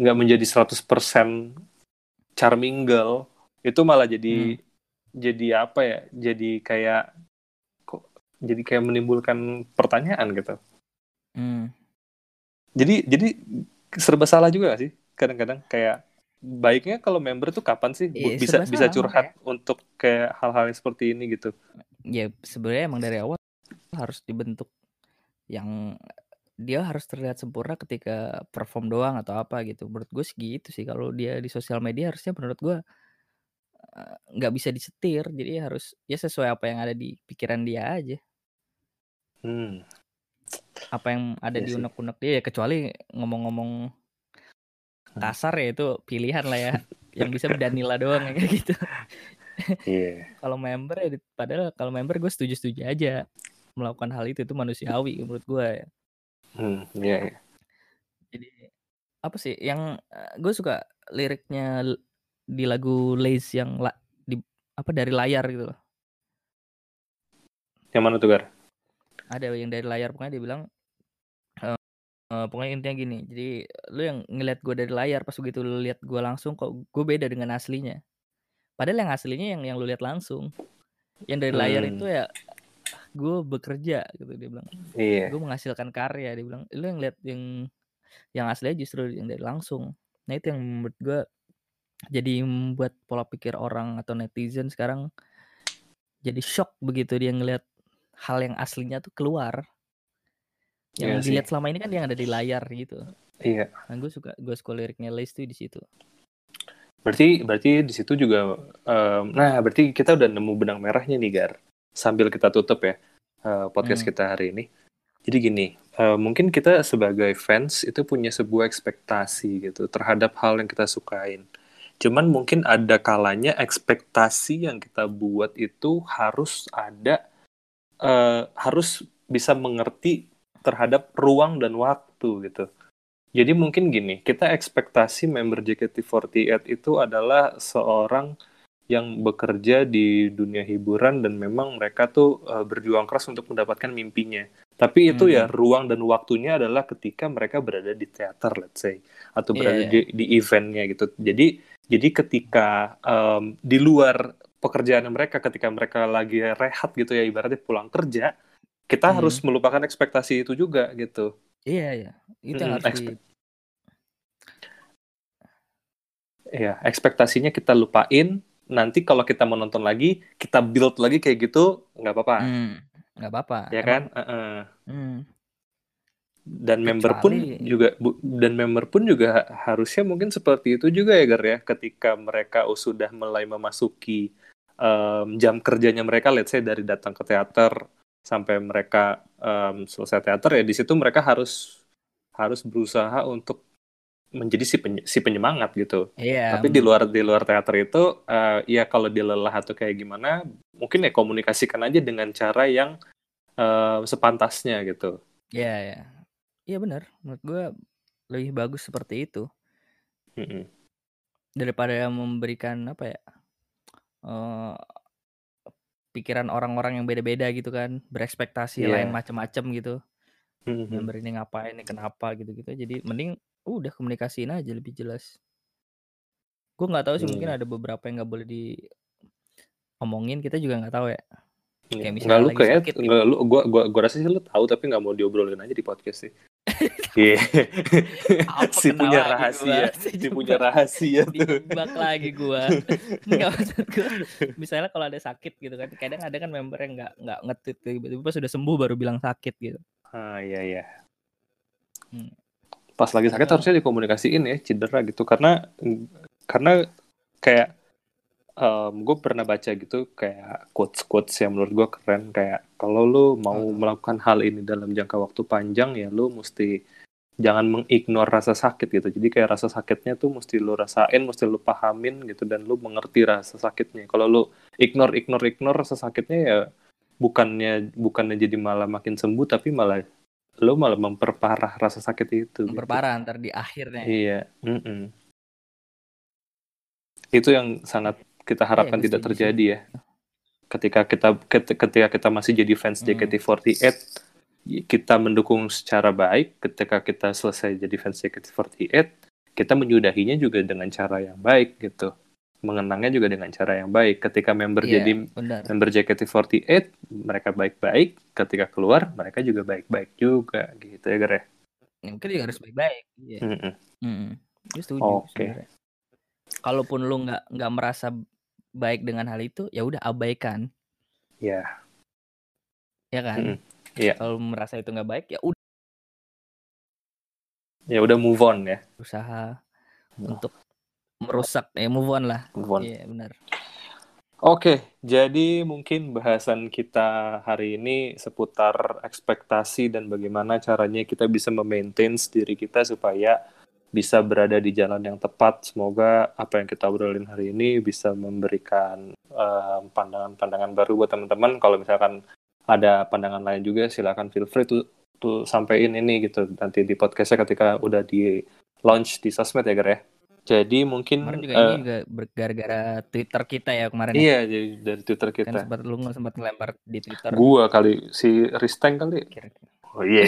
nggak menjadi 100% charming girl itu malah jadi hmm. jadi apa ya jadi kayak jadi kayak menimbulkan pertanyaan gitu. Hmm. Jadi jadi serba salah juga gak sih kadang-kadang kayak baiknya kalau member tuh kapan sih Iya, bisa bisa curhat untuk kayak hal-hal seperti ini gitu. Ya sebenarnya emang dari awal harus dibentuk yang dia harus terlihat sempurna ketika perform doang atau apa gitu. Menurut gue sih gitu sih. Kalau dia di sosial media harusnya menurut gue eh, nggak bisa disetir. Jadi harus ya sesuai apa yang ada di pikiran dia aja. Hmm. Apa yang ada Iya di unek-unek dia ya kecuali ngomong-ngomong kasar ya itu pilihan lah ya. yang bisa Danila doang ya kayak gitu. Iya. <laughs> kalau member ya padahal kalau member gue setuju-setuju aja melakukan hal itu itu manusiawi menurut gue ya. Hmm, iya, iya. Jadi apa sih yang gue suka liriknya di lagu Lace yang la, di apa dari layar gitu loh. Yang mana tuh, Gar? Ada yang dari layar pokoknya dia bilang eh, pokoknya intinya gini. Jadi lu yang ngeliat gue dari layar pas begitu lu lihat gue langsung kok gue beda dengan aslinya. Padahal yang aslinya yang yang lu lihat langsung. Yang dari layar Hmm. itu ya gue bekerja gitu dia bilang. Iya. gue menghasilkan karya dia bilang lu yang lihat yang yang asli justru yang dari langsung nah itu yang menurut gue jadi membuat pola pikir orang atau netizen sekarang jadi shock begitu dia ngelihat hal yang aslinya tuh keluar yang sih. dilihat selama ini kan yang ada di layar gitu Iya. nah gue suka gue suka liriknya Lace tuh di situ Berarti berarti di situ juga em, nah berarti kita udah nemu benang merahnya nih Gar. Sambil kita tutup ya eh, podcast Hmm. kita hari ini. Jadi gini, eh, mungkin kita sebagai fans itu punya sebuah ekspektasi gitu terhadap hal yang kita sukain. Cuman mungkin ada kalanya ekspektasi yang kita buat itu harus ada eh, harus bisa mengerti terhadap ruang dan waktu gitu. Jadi mungkin gini, kita ekspektasi member JKT48 itu adalah seorang yang bekerja di dunia hiburan dan memang mereka tuh uh, berjuang keras untuk mendapatkan mimpinya. Tapi itu ya Hmm. ruang dan waktunya adalah ketika mereka berada di teater, let's say, atau Iya, berada iya. di, di eventnya gitu. Jadi jadi ketika um, di luar pekerjaan mereka, ketika mereka lagi rehat gitu ya, ibaratnya pulang kerja, kita Hmm. harus melupakan ekspektasi itu juga gitu. iya iya itu yang Mm, harus di Iya, ekspektasinya kita lupain. Nanti kalau kita mau nonton lagi, kita build lagi kayak gitu, nggak apa-apa, Hmm, nggak apa-apa ya emang kan? Heeh. hmm, Dan member pun kecuali juga, bu- dan member pun juga harusnya mungkin seperti itu juga ya, Gar ya. Ketika mereka sudah mulai memasuki em, jam kerjanya mereka, let's say dari datang ke teater sampai mereka em, selesai teater ya, di situ mereka harus harus berusaha untuk menjadi si, penye- si penyemangat gitu. iya Tapi di luar di luar teater itu eh, ya kalau dia lelah atau kayak gimana, mungkin ya komunikasikan aja dengan cara yang eh, sepantasnya gitu. iya iya iya benar menurut gue lebih bagus seperti itu Mm-mm. daripada memberikan apa ya eh, pikiran orang-orang yang beda-beda gitu kan berekspektasi lain Iya. macam-macam gitu Mhm. member ini ngapain ini kenapa gitu-gitu jadi mending udah komunikasiin aja lebih jelas gue nggak tahu sih mungkin Iya. ada beberapa yang nggak boleh diomongin kita juga nggak tahu ya Iya. kayak Nggak misalnya lu lagi kayak sakit gitu nggak lu gua gua gua rasa sih lu tahu tapi nggak mau diobrolin aja di podcast sih. Iya. <laughs> <laughs> si punya rahasia, si punya <laughs> rahasia tuh. dijebak lagi gua nggak maksud gua misalnya kalau ada sakit gitu kan kadang ada kan member yang nggak nggak ngetit tiba-tiba pas sudah sembuh baru bilang sakit gitu Ah iya iya. Hmm. Pas lagi sakit harusnya dikomunikasiin ya cedera gitu karena karena kayak gue pernah baca gitu kayak quotes quotes yang menurut gue keren kayak kalau lu mau Oh. melakukan hal ini dalam jangka waktu panjang ya lu mesti jangan mengignore rasa sakit gitu jadi kayak rasa sakitnya tuh mesti lu rasain mesti lu pahamin gitu dan lu mengerti rasa sakitnya kalau lu ignore ignore ignore rasa sakitnya ya bukannya bukannya jadi malah makin sembuh tapi malah lu malah memperparah rasa sakit itu gitu. memperparah ntar di akhirnya Iya, mm-mm. Itu yang sangat kita harapkan gue tidak terjadi ya. Ketika kita ket- ketika kita masih jadi fans Mm. JKT48, y- kita mendukung secara baik. Ketika kita selesai jadi fans JKT48, kita menyudahinya juga dengan cara yang baik gitu. mengenangnya juga dengan cara yang baik. Ketika member Iya, jadi benar. member JKT48, mereka baik-baik. Ketika keluar, mereka juga baik-baik juga, gitu ya, Gar ya? Ya, mungkin juga harus baik-baik. Iya. Mm-mm. Mm-mm. Gue setuju Oke. sebenarnya. Kalaupun lu nggak nggak merasa baik dengan hal itu, ya udah abaikan, Ya, ya kan? Mm-mm. Iya. Kalau merasa itu nggak baik, ya udah ya udah move on ya. berusaha Hmm. untuk merusak, ya move on lah. Move on. Iya benar. Oke, jadi mungkin bahasan kita hari ini seputar ekspektasi dan bagaimana caranya kita bisa memaintain diri kita supaya bisa berada di jalan yang tepat. Semoga apa yang kita obrolin hari ini bisa memberikan eh, pandangan-pandangan baru buat teman-teman. Kalau misalkan ada pandangan lain juga, silakan feel free tuh tuh sampein ini gitu nanti di podcastnya ketika udah di launch di sosmed ya, Gar ya. Jadi mungkin Kemarin juga eh, ini juga ber- gara-gara Twitter kita ya kemarin. ya. iya jadi dari Twitter Kan kita. sempat lu sempat ngelempar di Twitter. Gua kali si Risteng kali. Kira-kira. Oh iya.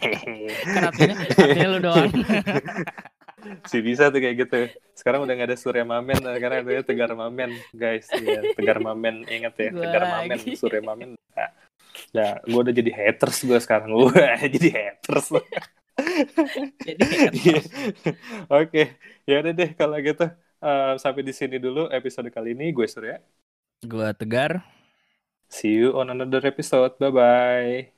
<laughs> Kan artinya, artinya lu doang. <laughs> si bisa tuh kayak gitu. Sekarang udah gak ada Surya Mamen, sekarang ada Tegar Mamen, guys. Iya, Tegar Mamen, ingat ya, Gua Tegar Mamen, lagi. Surya Mamen. Nah, nah gue udah jadi haters gue sekarang. Gue <laughs> jadi haters. Jadi. <laughs> Oke, ya udah deh kalau gitu. Eh, sampai di sini dulu episode kali ini. Gue Surya. gua tegar. See you on another episode. Bye bye.